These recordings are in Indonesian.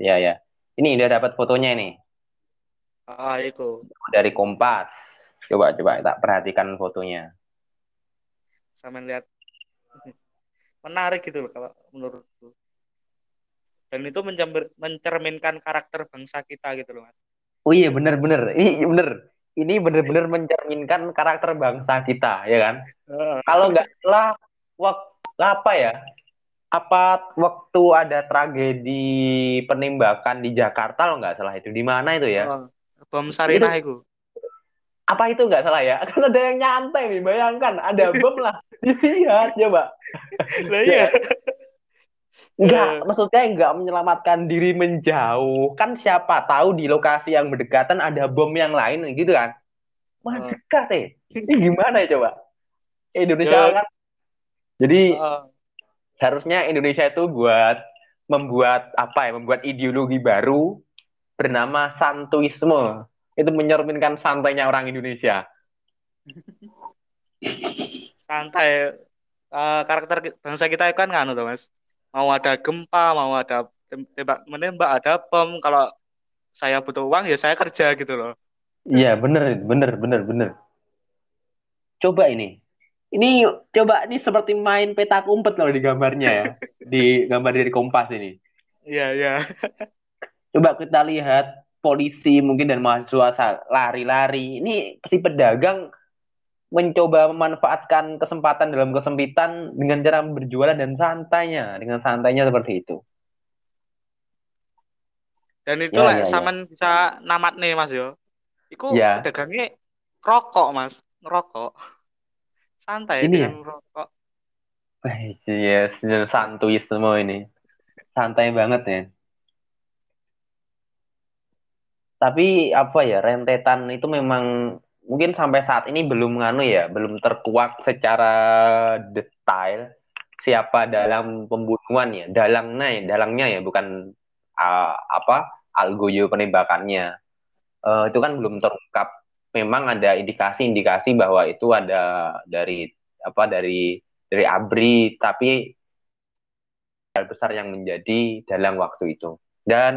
Ya ya. Ini udah dapat fotonya ini Ah, itu. dari Kompas. Coba coba tak perhatikan fotonya. Sama lihat menarik gitu loh kalau menurutku. Dan itu mencerminkan karakter bangsa kita gitu loh, Mas. Oh iya bener-bener. Ini bener. Ini bener-bener mencerminkan karakter bangsa kita, ya kan? Heeh. Kalau nggak salah, waktu apa ya? Apa waktu ada tragedi penembakan di Jakarta, lo nggak salah itu di mana itu ya? Oh, bom Sarinah itu. Apa itu nggak salah ya? Kan ada yang nyantai nih, bayangkan ada bom lah. Lihat coba. Lah iya. Enggak, Eh. maksudnya enggak menyelamatkan diri menjauh. Kan siapa tahu di lokasi yang berdekatan ada bom yang lain gitu kan. Wah, Oh. dekat eh. Ini gimana ya coba? Indonesia Ya. kan. Jadi Heeh. Harusnya Indonesia itu buat membuat apa ya? Membuat ideologi baru bernama santuisme. Itu mencerminkan santainya orang Indonesia. santai Eh, karakter bangsa kita kan nganu tuh mas mau ada gempa mau ada tem- tembak menembak ada bom kalau saya butuh uang ya saya kerja gitu loh Iya, bener, bener, bener, bener. Coba ini. Ini coba ini seperti main petak umpet loh di gambarnya ya. Di gambar dari Kompas ini. iya iya Coba kita lihat polisi mungkin dan mahasiswa lari-lari. Ini si pedagang mencoba memanfaatkan kesempatan dalam kesempitan dengan cara berjualan dan santainya, dengan santainya seperti itu. dan itu Ya, lah ya, ya. saman bisa namat nih mas yo Iku Ya. dagangnya rokok mas ngerokok santai Ini ya? dengan rokok Eh, yes, santuy semua ini. Santai banget ya. Tapi apa ya, rentetan itu memang mungkin sampai saat ini belum nganu ya, belum terkuak secara detail siapa dalam pembunuhan ya, dalangnya ya, dalangnya ya, bukan ah, apa algojo penembakannya. Eh, itu kan belum terungkap. Memang ada indikasi-indikasi bahwa itu ada dari apa dari dari ABRI, tapi hal besar yang menjadi dalam waktu itu. Dan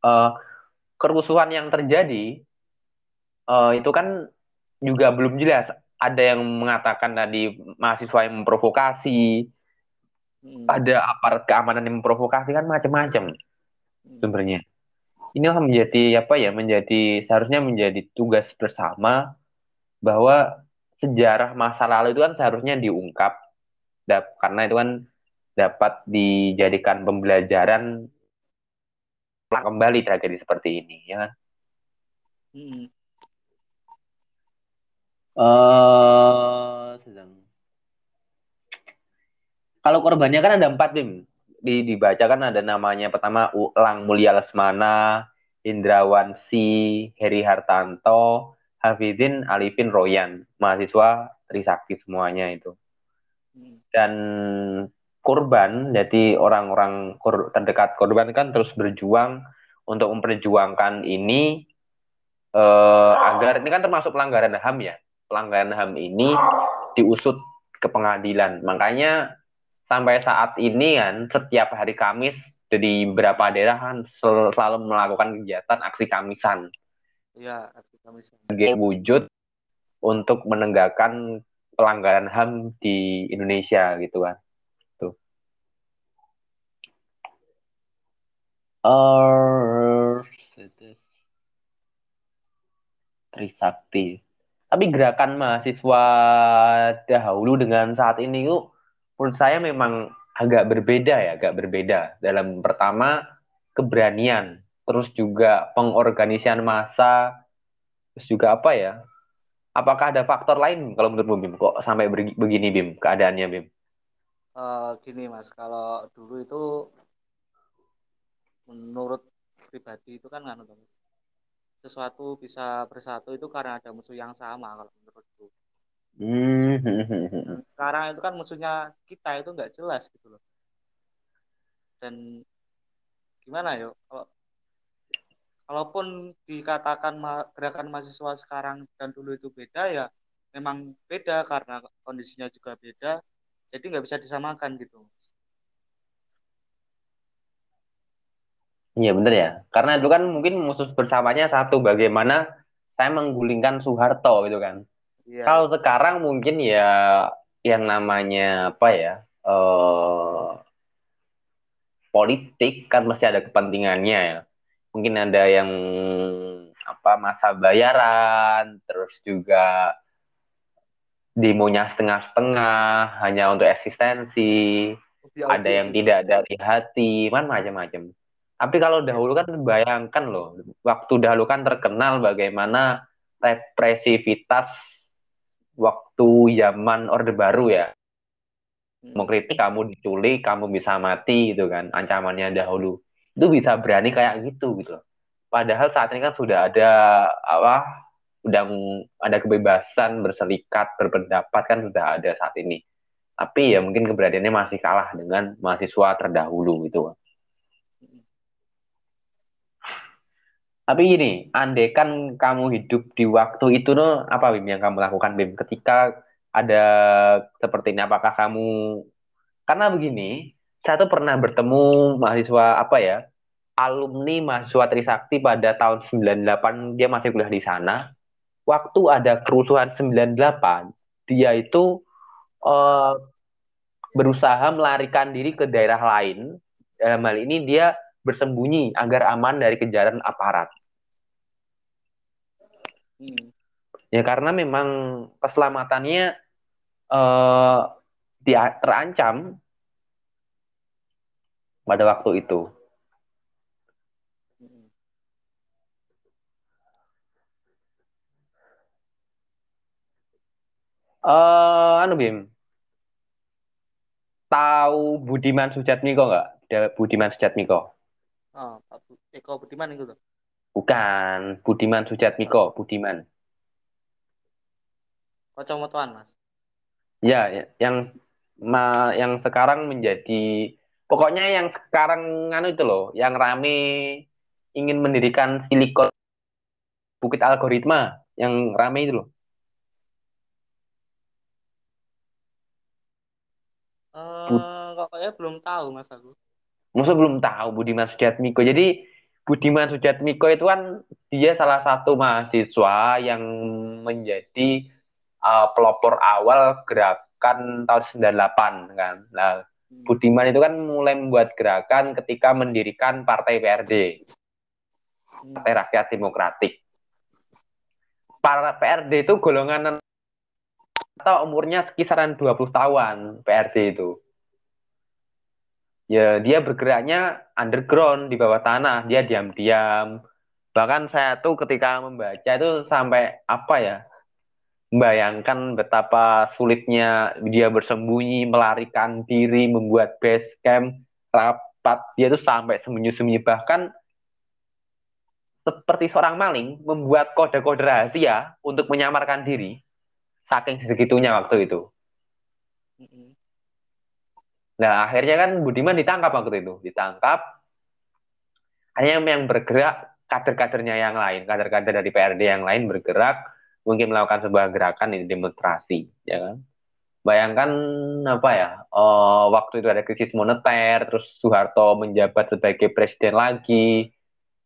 eh, kerusuhan yang terjadi eh, itu kan juga belum jelas. Ada yang mengatakan tadi mahasiswa yang memprovokasi, Hmm. ada aparat keamanan yang memprovokasi kan macam-macam Hmm. Sumbernya. Ini akan menjadi apa ya? Menjadi seharusnya menjadi tugas bersama bahwa sejarah masa lalu itu kan seharusnya diungkap dap- karena itu kan dapat dijadikan pembelajaran ulang kembali tragedi seperti ini ya kan. Hmm. Eh, sedang. Kalau korbannya kan ada empat tim. Di, dibacakan ada namanya pertama Ulang Mulia Lesmana, Indrawansi, Heri Hartanto, Hafidin, Alifin, Royan, mahasiswa Trisakti semuanya itu. Hmm. Dan korban, jadi orang-orang kor- terdekat korban kan terus berjuang untuk memperjuangkan ini eh, agar ini kan termasuk pelanggaran HAM ya. Pelanggaran HAM ini diusut ke pengadilan. Makanya sampai saat ini kan setiap hari Kamis di beberapa daerah kan sel- selalu melakukan kegiatan aksi Kamisan Iya, aksi Kamis. sebagai wujud untuk menegakkan pelanggaran HAM di Indonesia gitu kan. Tuh. Er, Trisakti. Tapi gerakan mahasiswa dahulu dengan saat ini tuh menurut saya memang agak berbeda ya, agak berbeda. Dalam pertama keberanian, terus juga pengorganisian massa, terus juga apa ya? Apakah ada faktor lain kalau menurut Bim kok sampai begi- begini Bim keadaannya Bim? Eh, gini mas, kalau dulu itu menurut pribadi itu kan Mas. sesuatu bisa bersatu itu karena ada musuh yang sama kalau menurutku. Hmm. Sekarang itu kan musuhnya kita itu nggak jelas gitu loh. Dan gimana yo? Kalau kalaupun dikatakan ma- gerakan mahasiswa sekarang dan dulu itu beda ya memang beda karena kondisinya juga beda. Jadi nggak bisa disamakan gitu. Iya bener ya. Karena itu kan mungkin musuh bersamanya satu bagaimana saya menggulingkan Soeharto gitu kan. Iya, Kalau sekarang mungkin ya yang namanya apa ya eh politik kan mesti ada kepentingannya ya. Mungkin ada yang apa masa bayaran, terus juga demonya setengah-setengah hanya untuk eksistensi, ada Hobi-hobi yang tidak dari hati, kan macam-macam. Tapi kalau Iya. dahulu kan bayangkan loh, waktu dahulu kan terkenal bagaimana represivitas waktu zaman Orde Baru ya. Mau Mm-mm. kritik kamu diculik, kamu bisa mati gitu kan, ancamannya dahulu. Itu bisa berani kayak gitu gitu. Padahal saat ini kan sudah ada apa? Udah ada kebebasan berserikat, berpendapat kan sudah ada saat ini. Tapi ya mungkin keberadaannya masih kalah dengan mahasiswa terdahulu gitu. Tapi gini, andai kan kamu hidup di waktu itu no, apa Bim yang kamu lakukan Bim ketika ada seperti ini? Apakah kamu karena begini, saya tuh pernah bertemu mahasiswa apa ya, alumni mahasiswa Trisakti pada tahun 98 dia masih kuliah di sana. Waktu ada kerusuhan 98, dia itu eh, berusaha melarikan diri ke daerah lain. Dalam hal ini dia bersembunyi agar aman dari kejaran aparat. Mm. Ya karena memang keselamatannya eh, dia terancam pada waktu itu. Eh, anu Bim, tahu Budiman Sujatmiko nggak? Budiman Sujatmiko. Oh, Bu- Eko Budiman itu tuh. Bukan, Budiman Sujatmiko, Budiman. Kocok-mocoan, Mas. Ya, ya, yang ma, yang sekarang menjadi pokoknya yang sekarang anu itu loh, yang rame ingin mendirikan Silikon Bukit Algoritma, yang rame itu loh. Bu- Eh, kok kayaknya belum tahu, Mas aku. Musuh belum tahu Budiman Sujatmiko. Jadi Budiman Sujatmiko itu kan dia salah satu mahasiswa yang menjadi uh, pelopor awal gerakan tahun 98 kan. Nah, Hmm. Budiman itu kan mulai membuat gerakan ketika mendirikan Partai PRD, Hmm. Partai Rakyat Demokratik. Para PRD itu golongan atau umurnya kisaran 20 tahun PRD itu. Ya, dia bergeraknya underground di bawah tanah, dia diam-diam. Bahkan saya tuh ketika membaca itu sampai apa ya? Membayangkan betapa sulitnya dia bersembunyi, melarikan diri, membuat base camp, rapat. Dia tuh sampai sembunyi-sembunyi bahkan seperti seorang maling membuat kode-kode rahasia untuk menyamarkan diri. Saking segitunya waktu itu. Nah, akhirnya kan Budiman ditangkap waktu itu. Ditangkap, hanya yang bergerak kader-kadernya yang lain, kader-kader dari PRD yang lain bergerak, mungkin melakukan sebuah gerakan ini demonstrasi, ya kan? Bayangkan apa ya? Oh, waktu itu ada krisis moneter, terus Soeharto menjabat sebagai presiden lagi,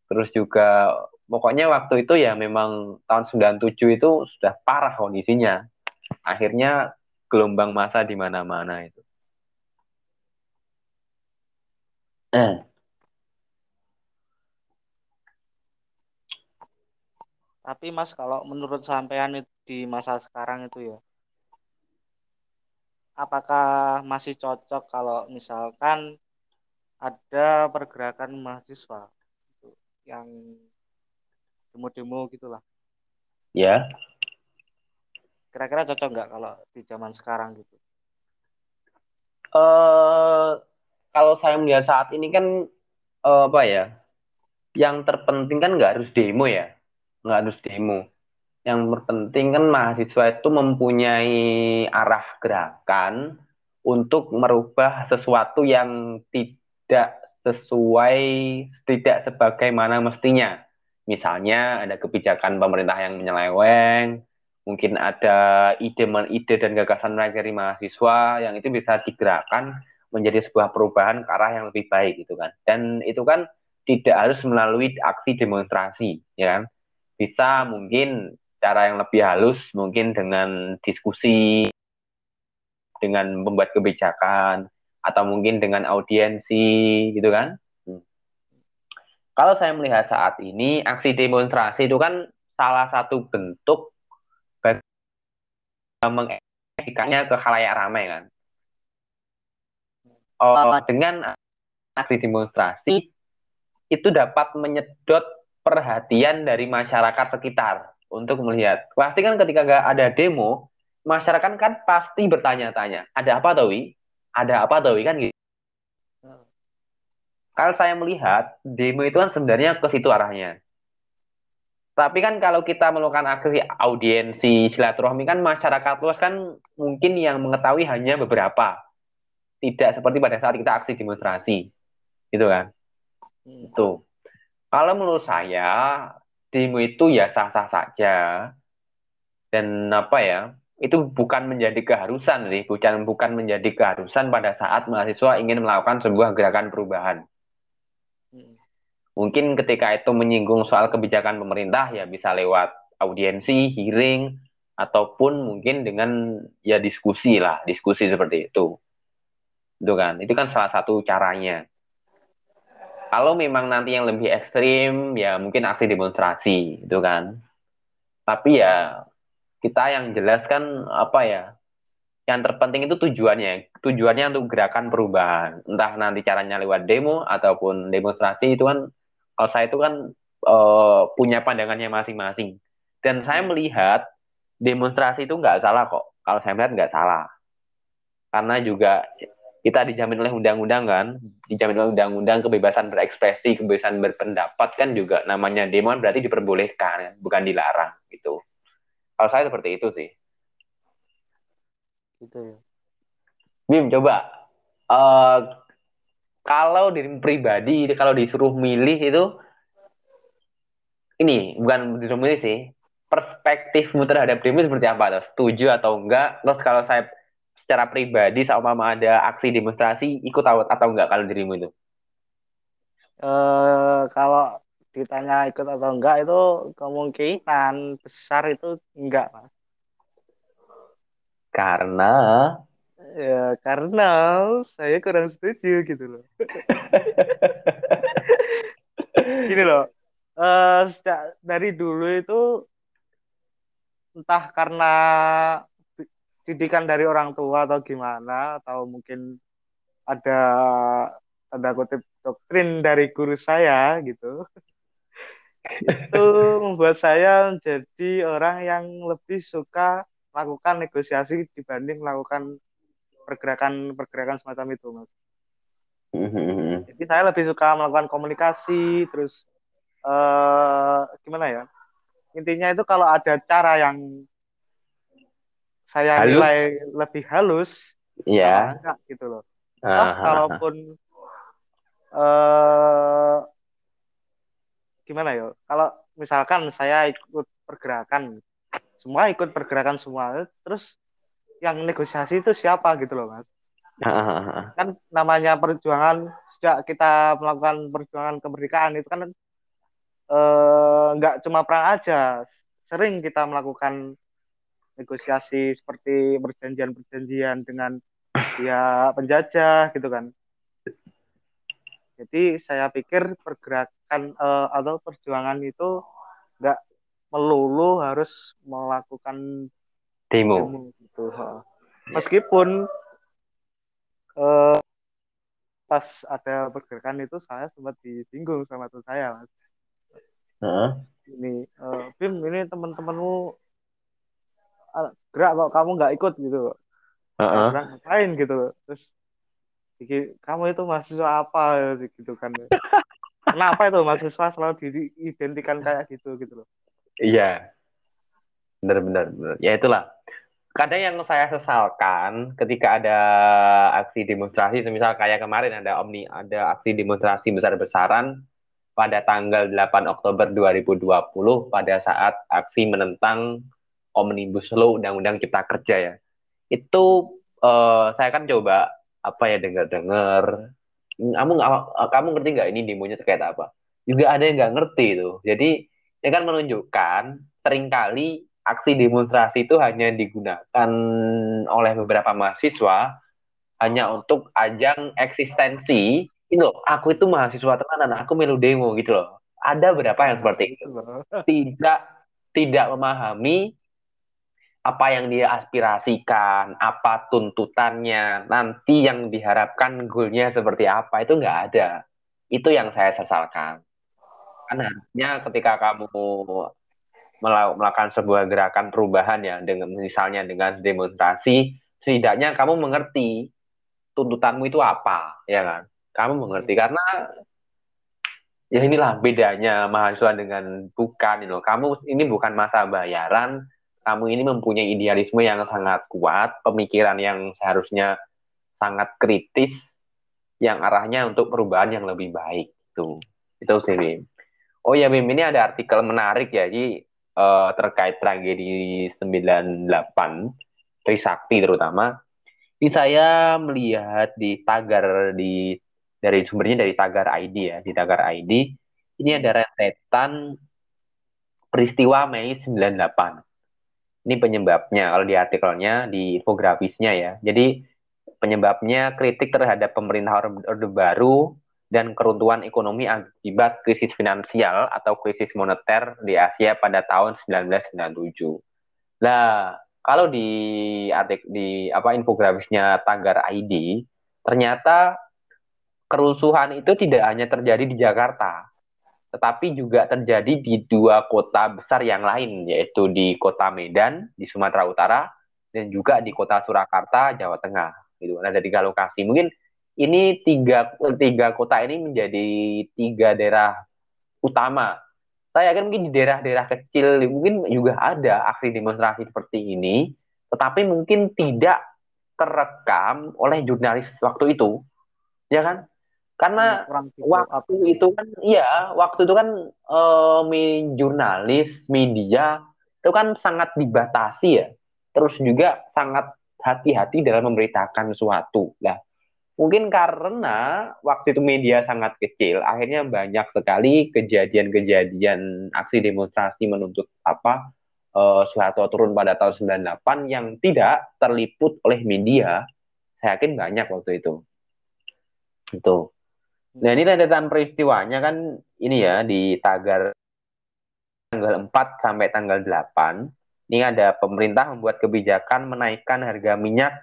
terus juga pokoknya waktu itu ya memang tahun 97 itu sudah parah kondisinya. Akhirnya gelombang masa di mana-mana itu. Eh, Tapi Mas, kalau menurut sampean itu di masa sekarang itu ya, apakah masih cocok kalau misalkan ada pergerakan mahasiswa gitu, yang demo-demo gitulah. ya. Kira-kira cocok nggak kalau di zaman sekarang gitu? Eh, kalau saya melihat saat ini kan eh, apa ya? Yang terpenting kan nggak harus demo ya, nggak harus demo. Yang terpenting kan mahasiswa itu mempunyai arah gerakan untuk merubah sesuatu yang tidak sesuai, tidak sebagaimana mestinya. Misalnya ada kebijakan pemerintah yang menyeleweng, mungkin ada ide-ide dan gagasan mereka dari mahasiswa yang itu bisa digerakkan menjadi sebuah perubahan ke arah yang lebih baik gitu kan. Dan itu kan tidak harus melalui aksi demonstrasi, ya kan? Bisa mungkin cara yang lebih halus, mungkin dengan diskusi, dengan membuat kebijakan, atau mungkin dengan audiensi, gitu kan? Hmm. Kalau saya melihat saat ini, aksi demonstrasi itu kan salah satu bentuk mengekspresikannya ke khalayak ramai kan. Oh, dengan aksi demonstrasi itu dapat menyedot perhatian dari masyarakat sekitar untuk melihat. Pasti kan ketika gak ada demo, masyarakat kan pasti bertanya-tanya, ada apa Tawi? Ada apa Tawi kan gitu. Kalau saya melihat demo itu kan sebenarnya ke situ arahnya. Tapi kan kalau kita melakukan aksi audiensi silaturahmi kan masyarakat luas kan mungkin yang mengetahui hanya beberapa. Tidak seperti pada saat kita aksi demonstrasi. Gitu kan. Hmm. Itu. Kalau menurut saya demo itu ya sah-sah saja. Dan apa ya? Itu bukan menjadi keharusan sih, bukan bukan menjadi keharusan pada saat mahasiswa ingin melakukan sebuah gerakan perubahan. Hmm. Mungkin ketika itu menyinggung soal kebijakan pemerintah ya bisa lewat audiensi, hearing, ataupun mungkin dengan ya diskusi lah, diskusi seperti itu. Itu kan, itu kan salah satu caranya. Kalau memang nanti yang lebih ekstrim, ya mungkin aksi demonstrasi, itu kan. Tapi ya kita yang jelas kan apa ya, yang terpenting itu tujuannya. Tujuannya untuk gerakan perubahan. Entah nanti caranya lewat demo ataupun demonstrasi itu kan, kalau saya itu kan uh, punya pandangannya masing-masing. Dan saya melihat demonstrasi itu nggak salah kok. Kalau saya melihat nggak salah. Karena juga kita dijamin oleh undang-undang kan, dijamin oleh undang-undang kebebasan berekspresi, kebebasan berpendapat kan juga namanya demo kan berarti diperbolehkan, kan? bukan dilarang gitu. Kalau saya seperti itu sih. Gitu ya. Bim, coba uh, kalau diri pribadi, kalau disuruh milih itu ini bukan disuruh milih sih, perspektifmu terhadap demo seperti apa? Setuju atau enggak? Terus kalau saya secara pribadi sama ada aksi demonstrasi ikut atau enggak kalau dirimu itu? Uh, kalau ditanya ikut atau enggak itu kemungkinan besar itu enggak mas. Karena ya karena saya kurang setuju gitu loh. Gini loh, uh, sejak dari dulu itu entah karena didikan dari orang tua atau gimana atau mungkin ada tanda kutip doktrin dari guru saya gitu. Itu membuat saya menjadi orang yang lebih suka melakukan negosiasi dibanding melakukan pergerakan-pergerakan semacam itu mas. Jadi saya lebih suka melakukan komunikasi terus eh, gimana ya? Intinya itu kalau ada cara yang saya halus. nilai lebih halus Iya. enggak gitu loh oh, kalaupun uh, gimana ya kalau misalkan saya ikut pergerakan semua ikut pergerakan semua terus yang negosiasi itu siapa gitu loh mas uh, kan namanya perjuangan sejak kita melakukan perjuangan kemerdekaan itu kan eh, nggak cuma perang aja sering kita melakukan negosiasi seperti perjanjian-perjanjian dengan ya penjajah gitu kan. Jadi saya pikir pergerakan uh, atau perjuangan itu nggak melulu harus melakukan demo, demo gitu. Meskipun uh, pas ada pergerakan itu saya sempat disinggung sama tuh saya mas. Uh. Ini uh, Bim ini teman-temanmu gerak kok kamu nggak ikut gitu. Uh-uh. ngapain? gitu terus kamu itu mahasiswa apa? gitu kan. Kenapa itu mahasiswa selalu diidentikan kayak gitu? gitu loh. Iya. Benar-benar ya itulah. Kadang yang saya sesalkan ketika ada aksi demonstrasi misal kayak kemarin ada omni ada aksi demonstrasi besar-besaran pada tanggal 8 Oktober 2020 pada saat aksi menentang omnibus law undang-undang cipta kerja ya. Itu uh, saya kan coba apa ya dengar-dengar kamu nggak kamu ngerti nggak ini demonya terkait apa? Juga ada yang nggak ngerti itu. Jadi ini kan menunjukkan sering kali aksi demonstrasi itu hanya digunakan oleh beberapa mahasiswa hanya untuk ajang eksistensi. Ini loh aku itu mahasiswa tenanan aku melu demo gitu loh. Ada beberapa yang seperti itu? Tidak tidak memahami apa yang dia aspirasikan, apa tuntutannya, nanti yang diharapkan goalnya seperti apa, itu nggak ada. Itu yang saya sesalkan. Karena artinya ketika kamu melakukan sebuah gerakan perubahan ya, dengan misalnya dengan demonstrasi, setidaknya kamu mengerti tuntutanmu itu apa, ya kan? Kamu mengerti karena ya inilah bedanya mahasiswa dengan bukan, you know. kamu ini bukan masa bayaran, kamu ini mempunyai idealisme yang sangat kuat, pemikiran yang seharusnya sangat kritis, yang arahnya untuk perubahan yang lebih baik. Itu, itu sih, Bim. Oh ya, Bim, ini ada artikel menarik ya, jadi uh, terkait tragedi 98, Trisakti terutama. Ini saya melihat di tagar di dari sumbernya dari tagar ID ya, di tagar ID. Ini ada rentetan peristiwa Mei 98 ini penyebabnya kalau di artikelnya di infografisnya ya. Jadi penyebabnya kritik terhadap pemerintah Orde Baru dan keruntuhan ekonomi akibat krisis finansial atau krisis moneter di Asia pada tahun 1997. Nah, kalau di artik di apa infografisnya Tagar ID, ternyata kerusuhan itu tidak hanya terjadi di Jakarta, tetapi juga terjadi di dua kota besar yang lain, yaitu di kota Medan, di Sumatera Utara, dan juga di kota Surakarta, Jawa Tengah. Gitu. Ada tiga lokasi. Mungkin ini tiga, tiga kota ini menjadi tiga daerah utama. Saya yakin mungkin di daerah-daerah kecil mungkin juga ada aksi demonstrasi seperti ini, tetapi mungkin tidak terekam oleh jurnalis waktu itu, ya kan? Karena waktu itu kan iya waktu itu kan uh, jurnalis media itu kan sangat dibatasi ya. Terus juga sangat hati-hati dalam memberitakan sesuatu lah mungkin karena waktu itu media sangat kecil akhirnya banyak sekali kejadian-kejadian aksi demonstrasi menuntut apa uh, Soeharto turun pada tahun 98 yang tidak terliput oleh media. Saya yakin banyak waktu itu. Itu Nah ini rentetan peristiwanya kan ini ya di tagar tanggal 4 sampai tanggal 8. Ini ada pemerintah membuat kebijakan menaikkan harga minyak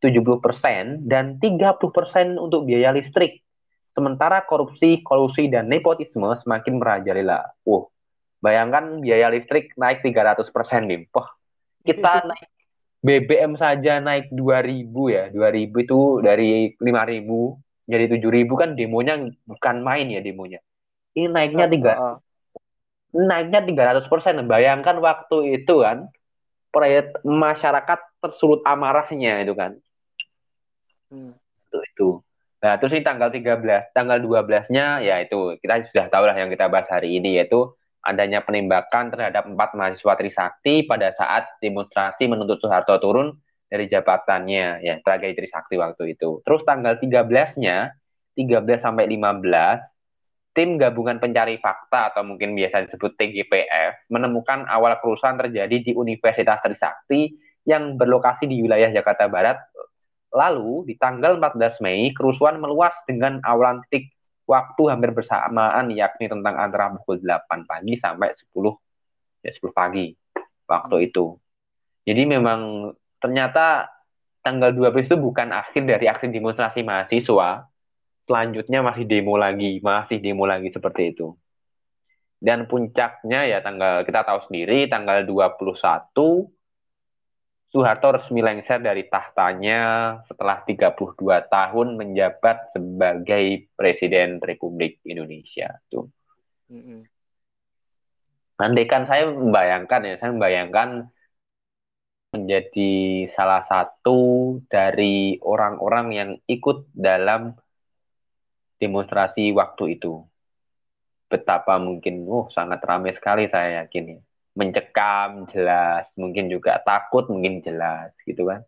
70% dan 30% untuk biaya listrik. Sementara korupsi, kolusi, dan nepotisme semakin merajalela. Uh, bayangkan biaya listrik naik 300% nih. Wah, kita naik BBM saja naik 2000 ya. 2000 itu dari 5000 jadi tujuh ribu kan demonya bukan main ya demonya. Ini naiknya tiga, naiknya tiga ratus persen. Bayangkan waktu itu kan, proyek masyarakat tersulut amarahnya itu kan. Hmm. Itu, itu. Nah, terus ini tanggal 13, tanggal 12-nya ya itu kita sudah tahu lah yang kita bahas hari ini yaitu adanya penembakan terhadap empat mahasiswa Trisakti pada saat demonstrasi menuntut Soeharto turun dari jabatannya ya tragedi Trisakti waktu itu. Terus tanggal 13-nya 13 sampai 15 tim gabungan pencari fakta atau mungkin biasa disebut TGPF menemukan awal kerusuhan terjadi di Universitas Trisakti yang berlokasi di wilayah Jakarta Barat. Lalu di tanggal 14 Mei kerusuhan meluas dengan awalan titik waktu hampir bersamaan yakni tentang antara pukul 8 pagi sampai 10 ya 10 pagi waktu itu. Jadi memang ternyata tanggal 12 itu bukan akhir dari aksi demonstrasi mahasiswa. Selanjutnya masih demo lagi, masih demo lagi seperti itu. Dan puncaknya ya tanggal kita tahu sendiri tanggal 21 Soeharto resmi lengser dari tahtanya setelah 32 tahun menjabat sebagai Presiden Republik Indonesia. Tuh. Mm -hmm. Andaikan saya membayangkan ya, saya membayangkan menjadi salah satu dari orang-orang yang ikut dalam demonstrasi waktu itu. Betapa mungkin, oh sangat ramai sekali saya yakin ya. Mencekam jelas, mungkin juga takut mungkin jelas gitu kan.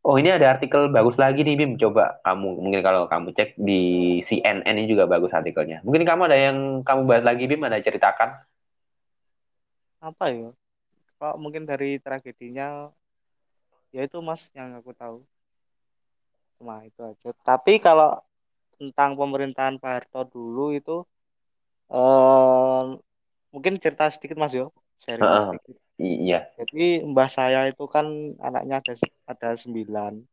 Oh ini ada artikel bagus lagi nih Bim. Coba kamu mungkin kalau kamu cek di CNN ini juga bagus artikelnya. Mungkin kamu ada yang kamu bahas lagi Bim, ada ceritakan? Apa ya? Kalau mungkin dari tragedinya, ya itu mas yang aku tahu. Cuma itu aja. Tapi kalau tentang pemerintahan Pak Harto dulu itu, eh, mungkin cerita sedikit mas yo, sharing Heeh. sedikit. Iya. Jadi mbah saya itu kan anaknya ada ada sembilan.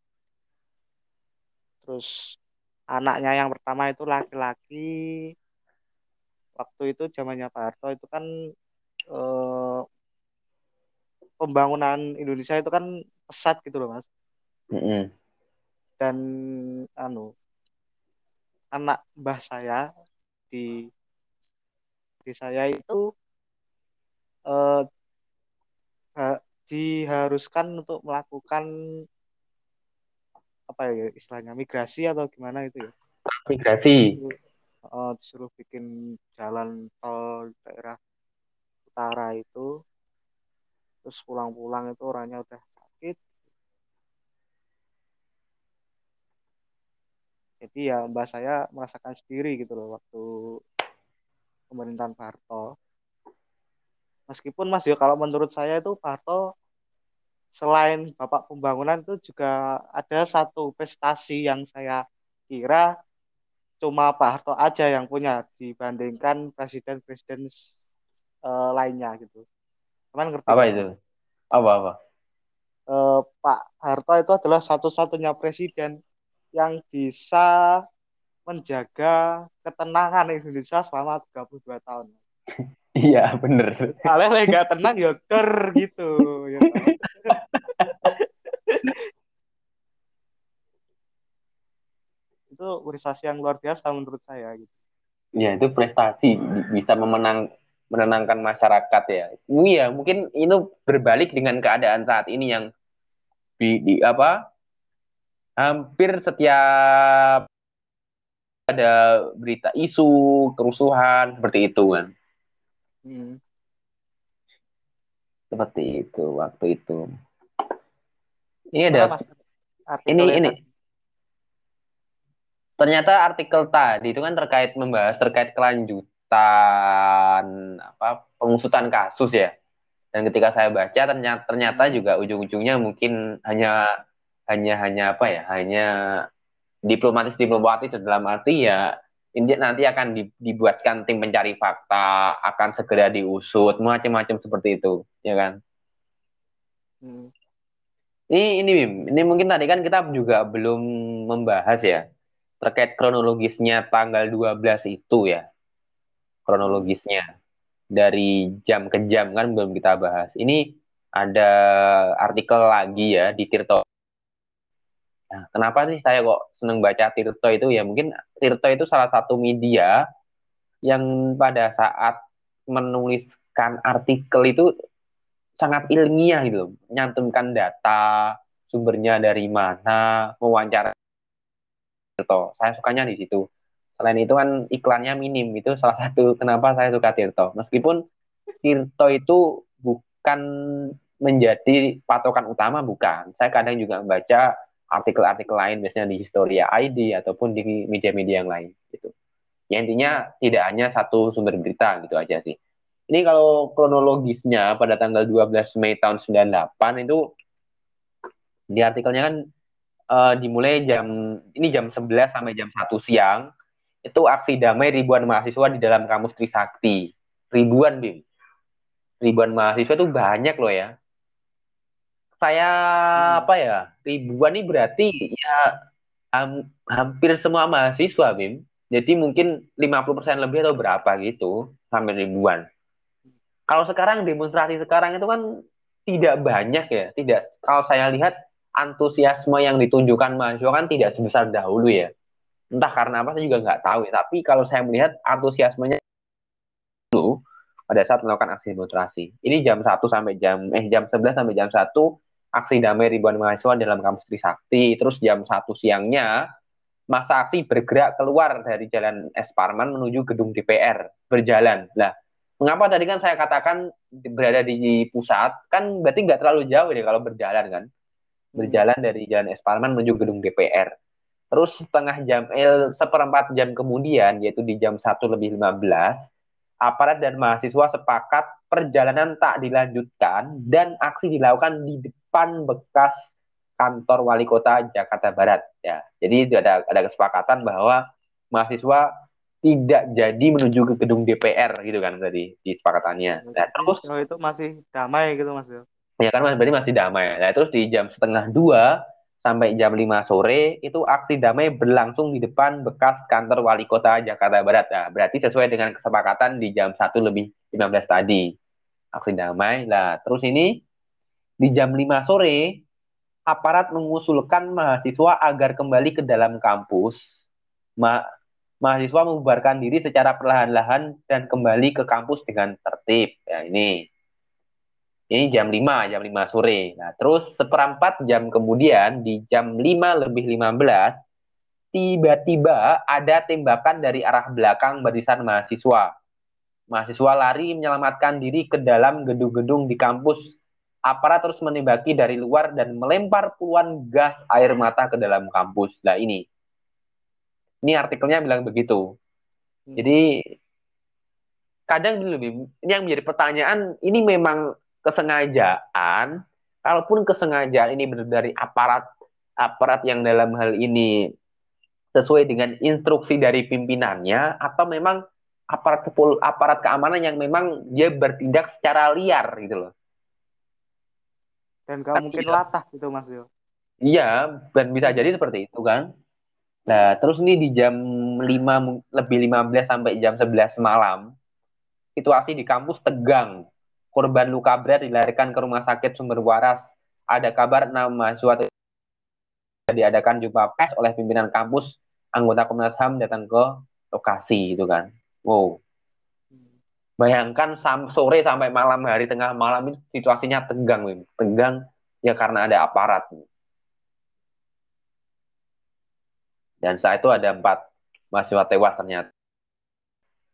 Terus anaknya yang pertama itu laki-laki. Waktu itu zamannya Pak Harto itu kan eh, pembangunan Indonesia itu kan pesat gitu loh mas. Mm-mm. Dan anu anak mbah saya di di saya itu eh, ha- diharuskan untuk melakukan apa ya istilahnya migrasi atau gimana itu ya. Migrasi. Disuruh, eh, disuruh bikin jalan tol daerah utara itu terus pulang-pulang itu orangnya udah sakit jadi ya mbak saya merasakan sendiri gitu loh waktu pemerintahan Pak meskipun mas ya kalau menurut saya itu Pak selain bapak pembangunan itu juga ada satu prestasi yang saya kira cuma Pak Harto aja yang punya dibandingkan presiden-presiden eh, lainnya gitu. Teman ngerti Apa kan itu? Apa-apa? Eh, Pak Harto itu adalah satu-satunya presiden yang bisa menjaga ketenangan Indonesia selama 32 tahun. Iya, bener. Kalau nggak tenang ya ker gitu. Ya, itu prestasi yang luar biasa menurut saya gitu. Ya, itu prestasi Bi- bisa memenang menenangkan masyarakat ya. Iya, mungkin itu berbalik dengan keadaan saat ini yang di, di apa? Hampir setiap ada berita isu kerusuhan seperti itu kan. Hmm. Seperti itu waktu itu. Ini ada mas ini ini ternyata artikel tadi itu kan terkait membahas terkait kelanjutan apa pengusutan kasus ya. Dan ketika saya baca ternyata ternyata juga ujung-ujungnya mungkin hanya hanya hanya apa ya? Hanya diplomatis diplomatis dalam arti ya ini nanti akan di- dibuatkan tim pencari fakta, akan segera diusut, macam-macam seperti itu, ya kan? Hmm. Ini ini Bim, ini mungkin tadi kan kita juga belum membahas ya terkait kronologisnya tanggal 12 itu ya, kronologisnya dari jam ke jam kan belum kita bahas. Ini ada artikel lagi ya di Tirto. Nah, kenapa sih saya kok seneng baca Tirto itu ya? Mungkin Tirto itu salah satu media yang pada saat menuliskan artikel itu sangat ilmiah gitu, loh. menyantumkan data, sumbernya dari mana, mewawancara Tirto. Saya sukanya di situ. Selain itu kan iklannya minim, itu salah satu kenapa saya suka Tirto. Meskipun Tirto itu bukan menjadi patokan utama, bukan. Saya kadang juga membaca artikel-artikel lain, biasanya di Historia ID ataupun di media-media yang lain. Gitu. Ya intinya tidak hanya satu sumber berita gitu aja sih. Ini kalau kronologisnya pada tanggal 12 Mei tahun 98 itu di artikelnya kan eh, dimulai jam ini jam 11 sampai jam 1 siang itu aksi damai ribuan mahasiswa di dalam kampus Trisakti. Ribuan, Bim. Ribuan mahasiswa itu banyak loh ya. Saya Hmm. apa ya? Ribuan ini berarti ya ham- hampir semua mahasiswa, Bim. Jadi mungkin 50% lebih atau berapa gitu, sampai ribuan. Kalau sekarang demonstrasi sekarang itu kan tidak banyak ya, tidak. Kalau saya lihat antusiasme yang ditunjukkan mahasiswa kan tidak sebesar dahulu ya. Entah karena apa saya juga nggak tahu ya. Tapi kalau saya melihat antusiasmenya dulu pada saat melakukan aksi demonstrasi. Ini jam 1 sampai jam eh jam 11 sampai jam 1 aksi damai ribuan mahasiswa dalam kampus Trisakti. Terus jam 1 siangnya masa aksi bergerak keluar dari jalan Es Parman menuju gedung DPR berjalan. Lah, mengapa tadi kan saya katakan berada di pusat kan berarti nggak terlalu jauh ya kalau berjalan kan? berjalan dari Jalan Es Parman menuju gedung DPR. Terus setengah jam, eh, seperempat jam kemudian, yaitu di jam 1 lebih 15, aparat dan mahasiswa sepakat perjalanan tak dilanjutkan dan aksi dilakukan di depan bekas kantor wali kota Jakarta Barat. Ya, jadi ada ada kesepakatan bahwa mahasiswa tidak jadi menuju ke gedung DPR gitu kan tadi di sepakatannya. Nah, terus oh, itu masih damai gitu Mas. Ya kan berarti masih damai. Nah, terus di jam setengah dua sampai jam lima sore itu aksi damai berlangsung di depan bekas kantor wali kota Jakarta Barat. Nah, berarti sesuai dengan kesepakatan di jam satu lebih 15 tadi. Aksi damai. Nah, terus ini di jam lima sore aparat mengusulkan mahasiswa agar kembali ke dalam kampus. Ma mahasiswa membubarkan diri secara perlahan-lahan dan kembali ke kampus dengan tertib. Ya, ini ini jam 5, jam 5 sore. Nah, terus seperempat jam kemudian di jam 5 lebih 15 tiba-tiba ada tembakan dari arah belakang barisan mahasiswa. Mahasiswa lari menyelamatkan diri ke dalam gedung-gedung di kampus. Aparat terus menembaki dari luar dan melempar puluhan gas air mata ke dalam kampus. Nah ini, ini artikelnya bilang begitu. Hmm. Jadi kadang lebih ini yang menjadi pertanyaan ini memang kesengajaan. Kalaupun kesengajaan ini benar dari aparat aparat yang dalam hal ini sesuai dengan instruksi dari pimpinannya atau memang aparat kepul aparat keamanan yang memang dia bertindak secara liar gitu loh. Dan gak mungkin latah gitu Mas Yo. Iya, dan bisa jadi seperti itu kan. Nah, terus ini di jam 5 lebih 15 sampai jam 11 malam, situasi di kampus tegang. Korban luka berat dilarikan ke rumah sakit sumber waras. Ada kabar enam mahasiswa diadakan jumpa pers oleh pimpinan kampus, anggota Komnas HAM datang ke lokasi itu kan. Wow. Bayangkan sam sore sampai malam hari tengah malam itu situasinya tegang, Wim. Tegang ya karena ada aparat. Dan saat itu ada empat mahasiswa tewas ternyata.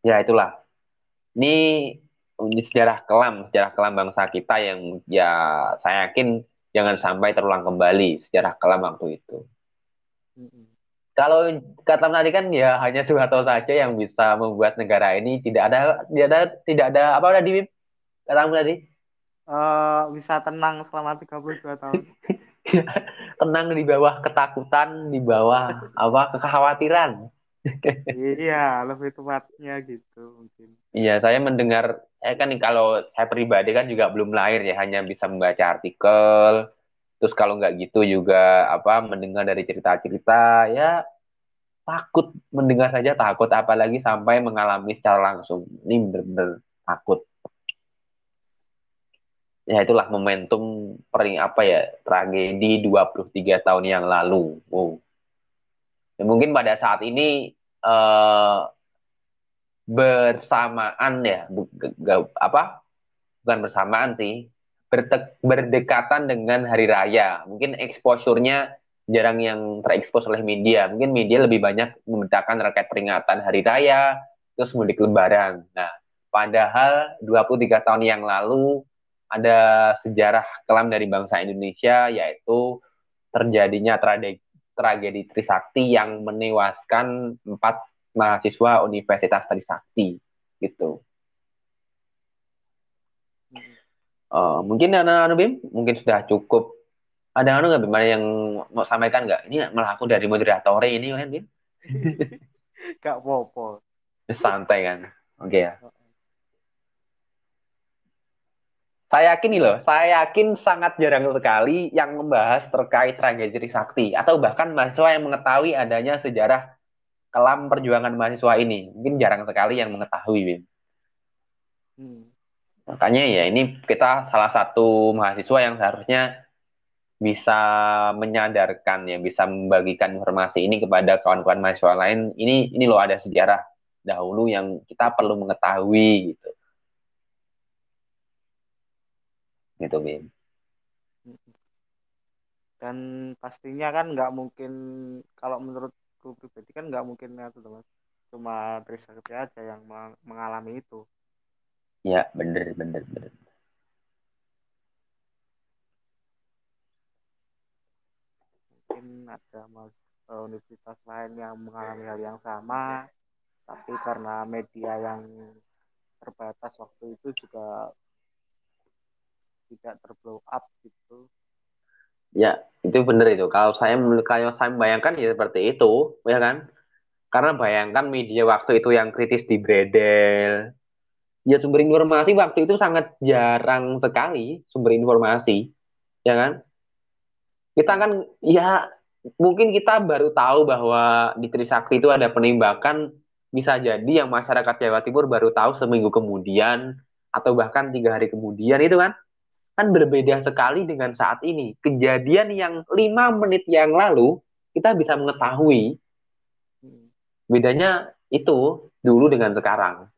Ya itulah. Ini, ini sejarah kelam, sejarah kelam bangsa kita yang ya saya yakin jangan sampai terulang kembali sejarah kelam waktu itu. Mm-hmm. Kalau kata tadi kan ya hanya Soeharto saja yang bisa membuat negara ini tidak ada tidak ada tidak ada apa tadi kata tadi? Uh, bisa tenang selama 32 tahun. tenang di bawah ketakutan, di bawah apa kekhawatiran. Iya, lebih tepatnya gitu mungkin. Iya, saya mendengar, saya kan kalau saya pribadi kan juga belum lahir ya, hanya bisa membaca artikel. Terus kalau nggak gitu juga apa mendengar dari cerita-cerita ya takut mendengar saja takut apalagi sampai mengalami secara langsung. Ini benar-benar takut ya itulah momentum pering apa ya tragedi 23 tahun yang lalu. Wow. Ya, mungkin pada saat ini uh, bersamaan ya bu, apa bukan bersamaan sih berde, berdekatan dengan hari raya. Mungkin exposure-nya jarang yang terekspos oleh media. Mungkin media lebih banyak membedakan terkait peringatan hari raya terus mudik lebaran. Nah, padahal 23 tahun yang lalu ada sejarah kelam dari bangsa Indonesia yaitu terjadinya tragedi, tragedi Trisakti yang menewaskan empat mahasiswa Universitas Trisakti gitu. Uh, mungkin anak anu Bim, mungkin sudah cukup. Ada anu nggak Bim yang mau sampaikan nggak? Ini malah aku dari moderator ini kan Bim. Gak apa-apa. Santai kan. Oke okay, ya. Saya yakin nih loh, saya yakin sangat jarang sekali yang membahas terkait tragedi Trisakti atau bahkan mahasiswa yang mengetahui adanya sejarah kelam perjuangan mahasiswa ini. Mungkin jarang sekali yang mengetahui, Wim. Hmm. Makanya ya ini kita salah satu mahasiswa yang seharusnya bisa menyadarkan ya, bisa membagikan informasi ini kepada kawan-kawan mahasiswa lain. Ini ini loh ada sejarah dahulu yang kita perlu mengetahui gitu. Gitu Bim. Dan pastinya kan nggak mungkin kalau menurutku pribadi kan nggak mungkin itu teman cuma Trisakti aja yang mengalami itu. Ya bener bener bener. Mungkin ada eh, universitas lain yang mengalami hal yang sama tapi karena media yang terbatas waktu itu juga tidak terblow up gitu Ya, itu benar itu. Kalau saya kalau saya bayangkan ya seperti itu, ya kan? Karena bayangkan media waktu itu yang kritis di Bredel. Ya sumber informasi waktu itu sangat jarang sekali sumber informasi, ya kan? Kita kan ya mungkin kita baru tahu bahwa di Trisakti itu ada penembakan bisa jadi yang masyarakat Jawa Timur baru tahu seminggu kemudian atau bahkan tiga hari kemudian itu kan kan berbeda sekali dengan saat ini. Kejadian yang lima menit yang lalu kita bisa mengetahui bedanya itu dulu dengan sekarang.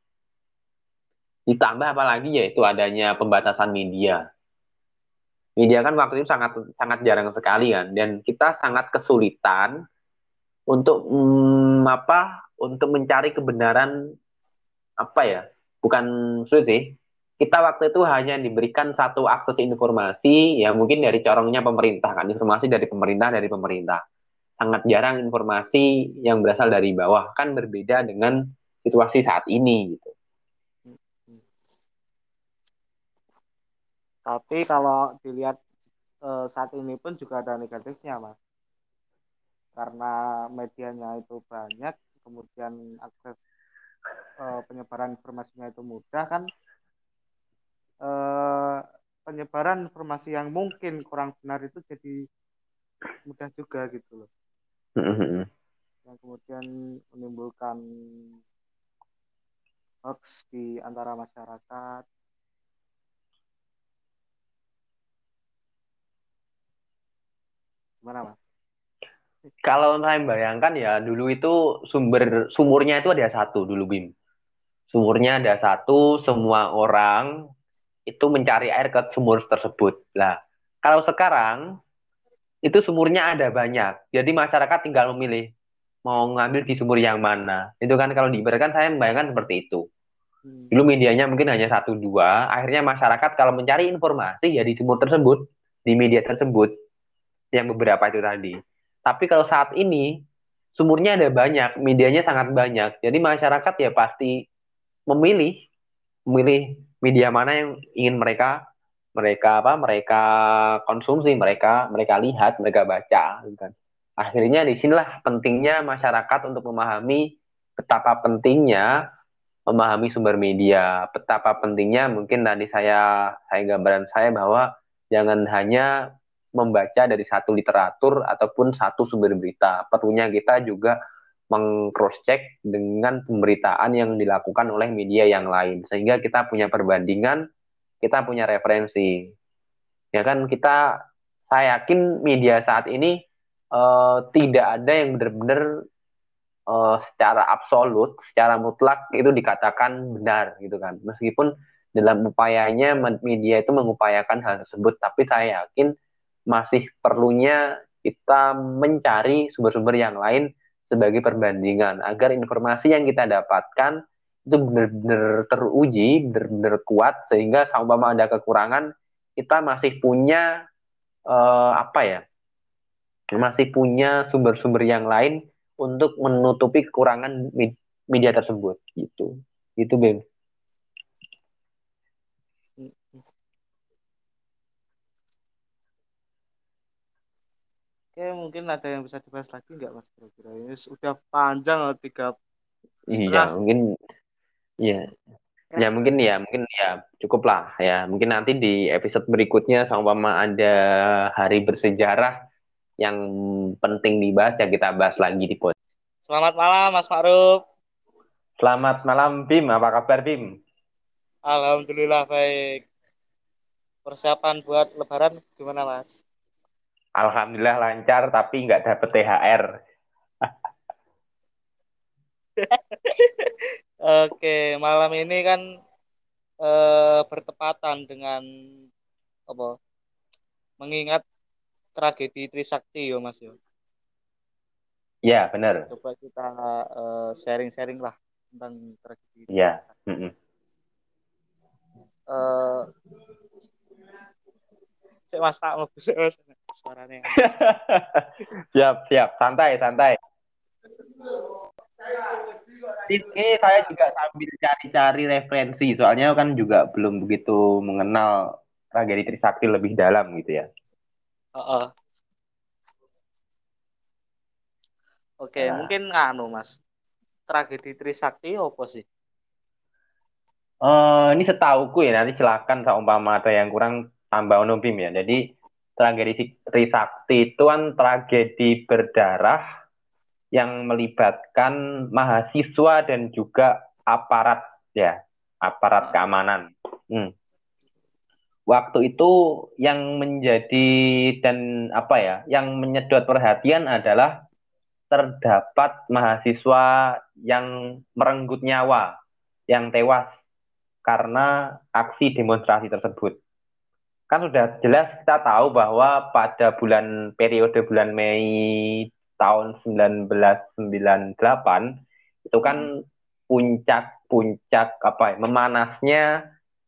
Ditambah apalagi ya itu adanya pembatasan media. Media kan waktu itu sangat sangat jarang sekali kan dan kita sangat kesulitan untuk hmm, apa untuk mencari kebenaran apa ya bukan sulit sih kita waktu itu hanya diberikan satu akses informasi ya mungkin dari corongnya pemerintah kan informasi dari pemerintah dari pemerintah sangat jarang informasi yang berasal dari bawah kan berbeda dengan situasi saat ini gitu. Tapi kalau dilihat eh, saat ini pun juga ada negatifnya mas, karena medianya itu banyak, kemudian akses eh, penyebaran informasinya itu mudah kan eh, penyebaran informasi yang mungkin kurang benar itu jadi mudah juga gitu loh. yang kemudian menimbulkan hoax di antara masyarakat. Gimana mas? Kalau saya bayangkan ya dulu itu sumber sumurnya itu ada satu dulu Bim. Sumurnya ada satu, semua orang itu mencari air ke sumur tersebut. Lah, kalau sekarang itu sumurnya ada banyak. Jadi masyarakat tinggal memilih mau ngambil di sumur yang mana. Itu kan kalau diibaratkan saya membayangkan seperti itu. Hmm. Dulu medianya mungkin hanya satu dua, akhirnya masyarakat kalau mencari informasi ya di sumur tersebut, di media tersebut, yang beberapa itu tadi. Tapi kalau saat ini sumurnya ada banyak, medianya sangat banyak, jadi masyarakat ya pasti memilih, memilih media mana yang ingin mereka mereka apa mereka konsumsi mereka mereka lihat mereka baca gitu kan. Akhirnya di sinilah pentingnya masyarakat untuk memahami betapa pentingnya memahami sumber media betapa pentingnya mungkin tadi saya saya gambaran saya bahwa jangan hanya membaca dari satu literatur ataupun satu sumber berita. Perlunya kita juga mengcross check dengan pemberitaan yang dilakukan oleh media yang lain. Sehingga kita punya perbandingan kita punya referensi. Ya kan kita saya yakin media saat ini uh, tidak ada yang benar-benar uh, secara absolut secara mutlak itu dikatakan benar gitu kan. Meskipun dalam upayanya media itu mengupayakan hal tersebut tapi saya yakin masih perlunya kita mencari sumber-sumber yang lain sebagai perbandingan agar informasi yang kita dapatkan itu benar-benar teruji, benar-benar kuat sehingga sama ada kekurangan kita masih punya uh, apa ya? Masih punya sumber-sumber yang lain untuk menutupi kekurangan media tersebut gitu. Itu Bim. Oke, mungkin ada yang bisa dibahas lagi nggak Mas kira-kira? Ini sudah panjang loh tiga Iya, mungkin iya. Ya mungkin ya, mungkin ya cukup lah ya. Mungkin nanti di episode berikutnya sama ada hari bersejarah yang penting dibahas ya kita bahas lagi di podcast. Selamat malam Mas Ma'ruf. Selamat malam Bim, apa kabar Bim? Alhamdulillah baik. Persiapan buat lebaran gimana Mas? Alhamdulillah lancar tapi nggak dapet THR. Oke, malam ini kan eh, bertepatan dengan apa? Mengingat tragedi Trisakti yo Mas yo. Ya, benar. Coba kita uh, sharing-sharing lah tentang tragedi. Ya. Mm -mm. Uh, Mas tak mau Mas. Suaranya. siap, siap. Santai, santai. Ini saya juga sambil cari-cari referensi, soalnya kan juga belum begitu mengenal tragedi Trisakti lebih dalam gitu ya. Uh -uh. Oke, okay, nah. mungkin anu Mas. Tragedi Trisakti apa sih? Uh, ini setauku ya, nanti silakan umpama ada yang kurang tambah ono Bim ya. Jadi tragedi Trisakti itu kan tragedi berdarah yang melibatkan mahasiswa dan juga aparat ya, aparat keamanan. Hmm. Waktu itu yang menjadi dan apa ya, yang menyedot perhatian adalah terdapat mahasiswa yang merenggut nyawa, yang tewas karena aksi demonstrasi tersebut. Kan sudah jelas kita tahu bahwa pada bulan periode bulan Mei tahun 1998 itu kan puncak-puncak apa ya, memanasnya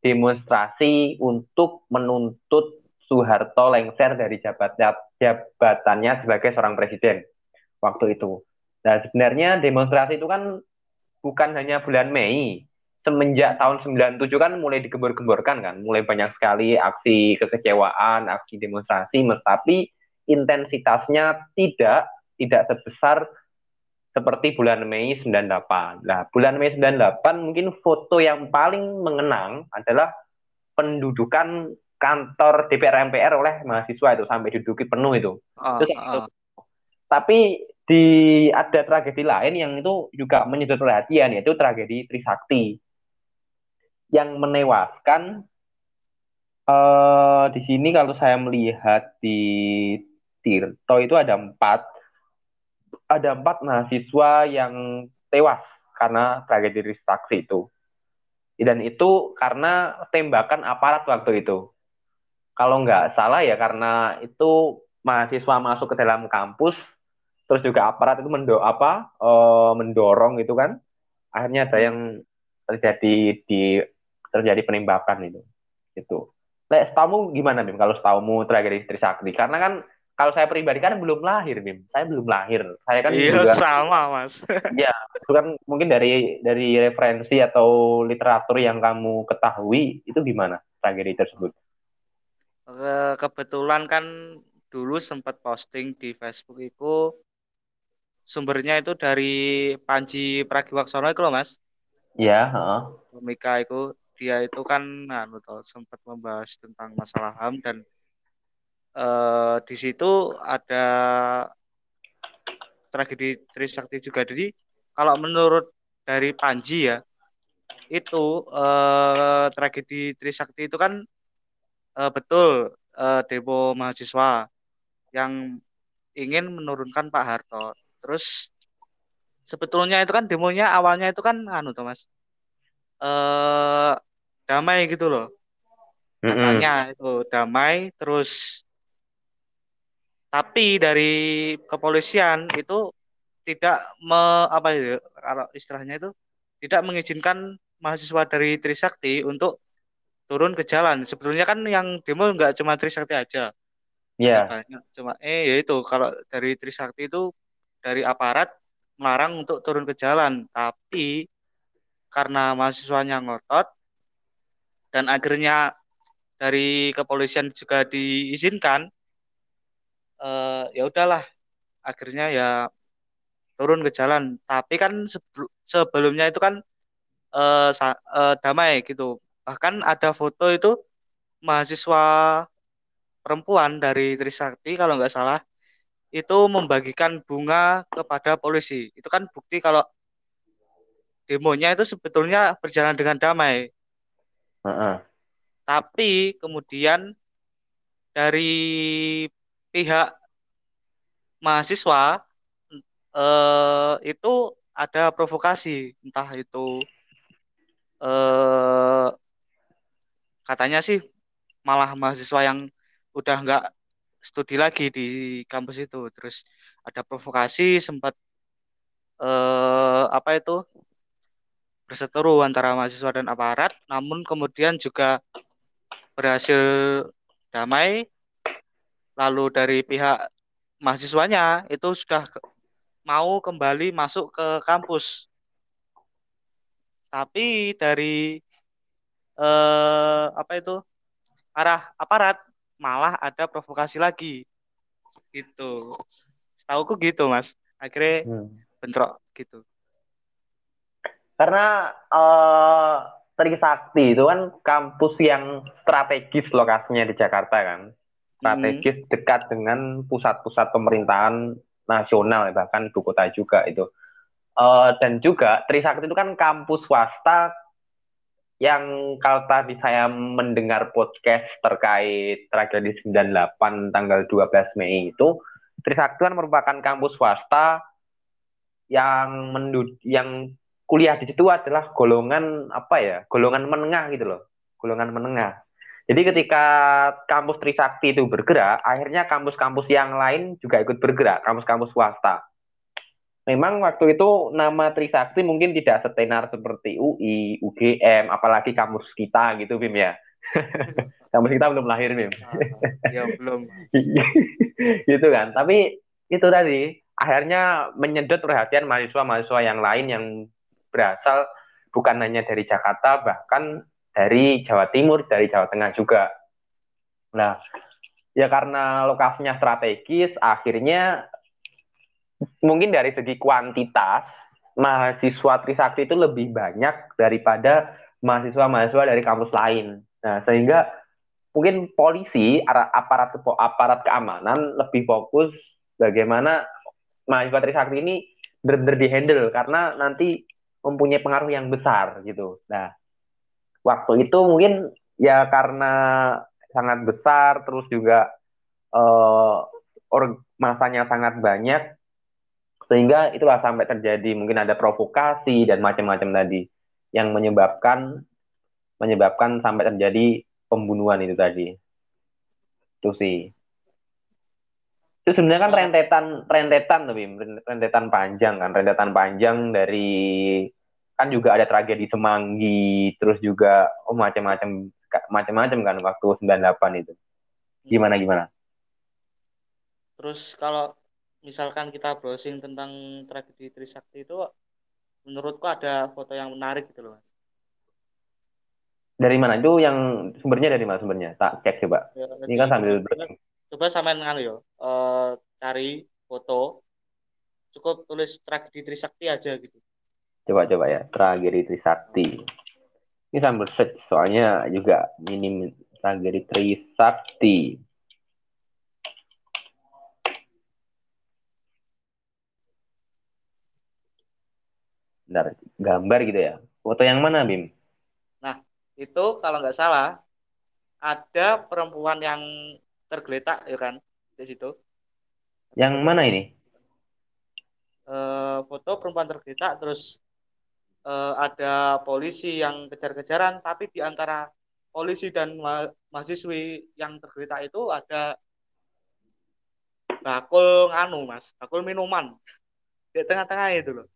demonstrasi untuk menuntut Soeharto lengser dari jabat jabatannya sebagai seorang presiden waktu itu. Nah, sebenarnya demonstrasi itu kan bukan hanya bulan Mei, semenjak tahun 97 kan mulai digembor-gemborkan kan, mulai banyak sekali aksi kekecewaan, aksi demonstrasi, tapi intensitasnya tidak tidak sebesar seperti bulan Mei 98. Nah, bulan Mei 98 mungkin foto yang paling mengenang adalah pendudukan kantor DPR MPR oleh mahasiswa itu sampai diduduki penuh itu. Uh, Terus uh. Tapi di ada tragedi lain yang itu juga menyedot perhatian yaitu tragedi Trisakti yang menewaskan uh, di sini kalau saya melihat di Tirto itu ada empat ada empat mahasiswa yang tewas karena tragedi Trisakti itu. Dan itu karena tembakan aparat waktu itu. Kalau nggak salah ya karena itu mahasiswa masuk ke dalam kampus terus juga aparat itu mendo apa uh, mendorong itu kan. Akhirnya ada yang terjadi di terjadi penembakan itu. Itu Lek, setahu gimana Bim? Kalau setahumu tragedi Trisakti? Karena kan kalau saya pribadi kan belum lahir Bim. Saya belum lahir. Saya kan iya juga, sama mas. Ya itu kan mungkin dari dari referensi atau literatur yang kamu ketahui itu gimana tragedi tersebut? Kebetulan kan dulu sempat posting di Facebook itu sumbernya itu dari Panji Pragiwaksono itu loh mas. Iya, heeh. Komika itu dia itu kan anu toh, sempat membahas tentang masalah HAM dan uh, di situ ada tragedi Trisakti juga. Jadi kalau menurut dari Panji ya itu uh, tragedi Trisakti itu kan uh, betul uh, demo mahasiswa yang ingin menurunkan Pak Harto. Terus sebetulnya itu kan demonya awalnya itu kan anu Thomas eh damai gitu loh katanya mm -hmm. itu damai terus tapi dari kepolisian itu tidak me, apa ya kalau istilahnya itu tidak mengizinkan mahasiswa dari Trisakti untuk turun ke jalan. Sebetulnya kan yang demo nggak cuma Trisakti aja. Iya. Yeah. Cuma eh ya itu kalau dari Trisakti itu dari aparat melarang untuk turun ke jalan. Tapi karena mahasiswanya ngotot dan akhirnya dari kepolisian juga diizinkan eh, ya udahlah. Akhirnya ya turun ke jalan. Tapi kan sebelumnya itu kan eh, eh, damai gitu. Bahkan ada foto itu mahasiswa perempuan dari Trisakti kalau nggak salah itu membagikan bunga kepada polisi. Itu kan bukti kalau demonya itu sebetulnya berjalan dengan damai. Uh -uh. Tapi kemudian dari pihak mahasiswa eh, itu ada provokasi, entah itu eh, katanya sih malah mahasiswa yang udah nggak studi lagi di kampus itu, terus ada provokasi sempat eh, apa itu berseteru antara mahasiswa dan aparat, namun kemudian juga berhasil damai lalu dari pihak mahasiswanya itu sudah mau kembali masuk ke kampus. Tapi dari eh, apa itu arah aparat malah ada provokasi lagi. Gitu. Setahuku gitu mas. Akhirnya hmm. bentrok gitu karena uh, Trisakti itu kan kampus yang strategis lokasinya di Jakarta kan strategis hmm. dekat dengan pusat-pusat pemerintahan nasional bahkan ibu kota juga itu uh, dan juga Trisakti itu kan kampus swasta yang kalau tadi saya mendengar podcast terkait tragedi 98 tanggal 12 Mei itu Trisakti kan merupakan kampus swasta yang mendud yang kuliah di situ adalah golongan apa ya? Golongan menengah gitu loh. Golongan menengah. Jadi ketika kampus Trisakti itu bergerak akhirnya kampus-kampus yang lain juga ikut bergerak kampus-kampus swasta. Memang waktu itu nama Trisakti mungkin tidak setenar seperti UI UGM apalagi kampus kita gitu Bim ya. Kampus kita belum lahir Bim. Ya belum. Gitu kan. Tapi itu tadi akhirnya menyedot perhatian mahasiswa-mahasiswa yang lain yang berasal bukan hanya dari Jakarta bahkan dari Jawa Timur, dari Jawa Tengah juga. Nah, ya karena lokasinya strategis, akhirnya mungkin dari segi kuantitas mahasiswa Trisakti itu lebih banyak daripada mahasiswa-mahasiswa dari kampus lain. Nah, sehingga mungkin polisi, aparat aparat keamanan lebih fokus bagaimana mahasiswa Trisakti ini benar-benar dihandle karena nanti mempunyai pengaruh yang besar gitu. Nah, waktu itu mungkin ya karena sangat besar, terus juga uh, masanya sangat banyak, sehingga itulah sampai terjadi mungkin ada provokasi dan macam-macam tadi yang menyebabkan menyebabkan sampai terjadi pembunuhan itu tadi. Itu sih. Itu sebenarnya kan rentetan rentetan tapi rentetan panjang kan, rentetan panjang dari kan juga ada tragedi Semanggi, terus juga oh macam-macam macam-macam kan waktu 98 itu. Gimana gimana? Terus kalau misalkan kita browsing tentang tragedi Trisakti itu menurutku ada foto yang menarik gitu loh, Mas. Dari mana? Itu yang sumbernya dari mana sumbernya? Tak cek coba. Ya, Ini kan sambil browsing. Coba sampean nganu yo, uh, cari foto cukup tulis tragedi Trisakti aja gitu Coba-coba ya, tragedi Trisakti. Ini sambil search, soalnya juga minim tragedi Trisakti. Bentar, gambar gitu ya. Foto yang mana, Bim? Nah, itu kalau nggak salah, ada perempuan yang tergeletak, ya kan, di situ. Yang mana ini? Uh, foto perempuan tergeletak, terus uh, ada polisi yang kejar-kejaran tapi di antara polisi dan ma mahasiswi yang tergeletak itu ada bakul nganu mas bakul minuman. Di tengah-tengah itu loh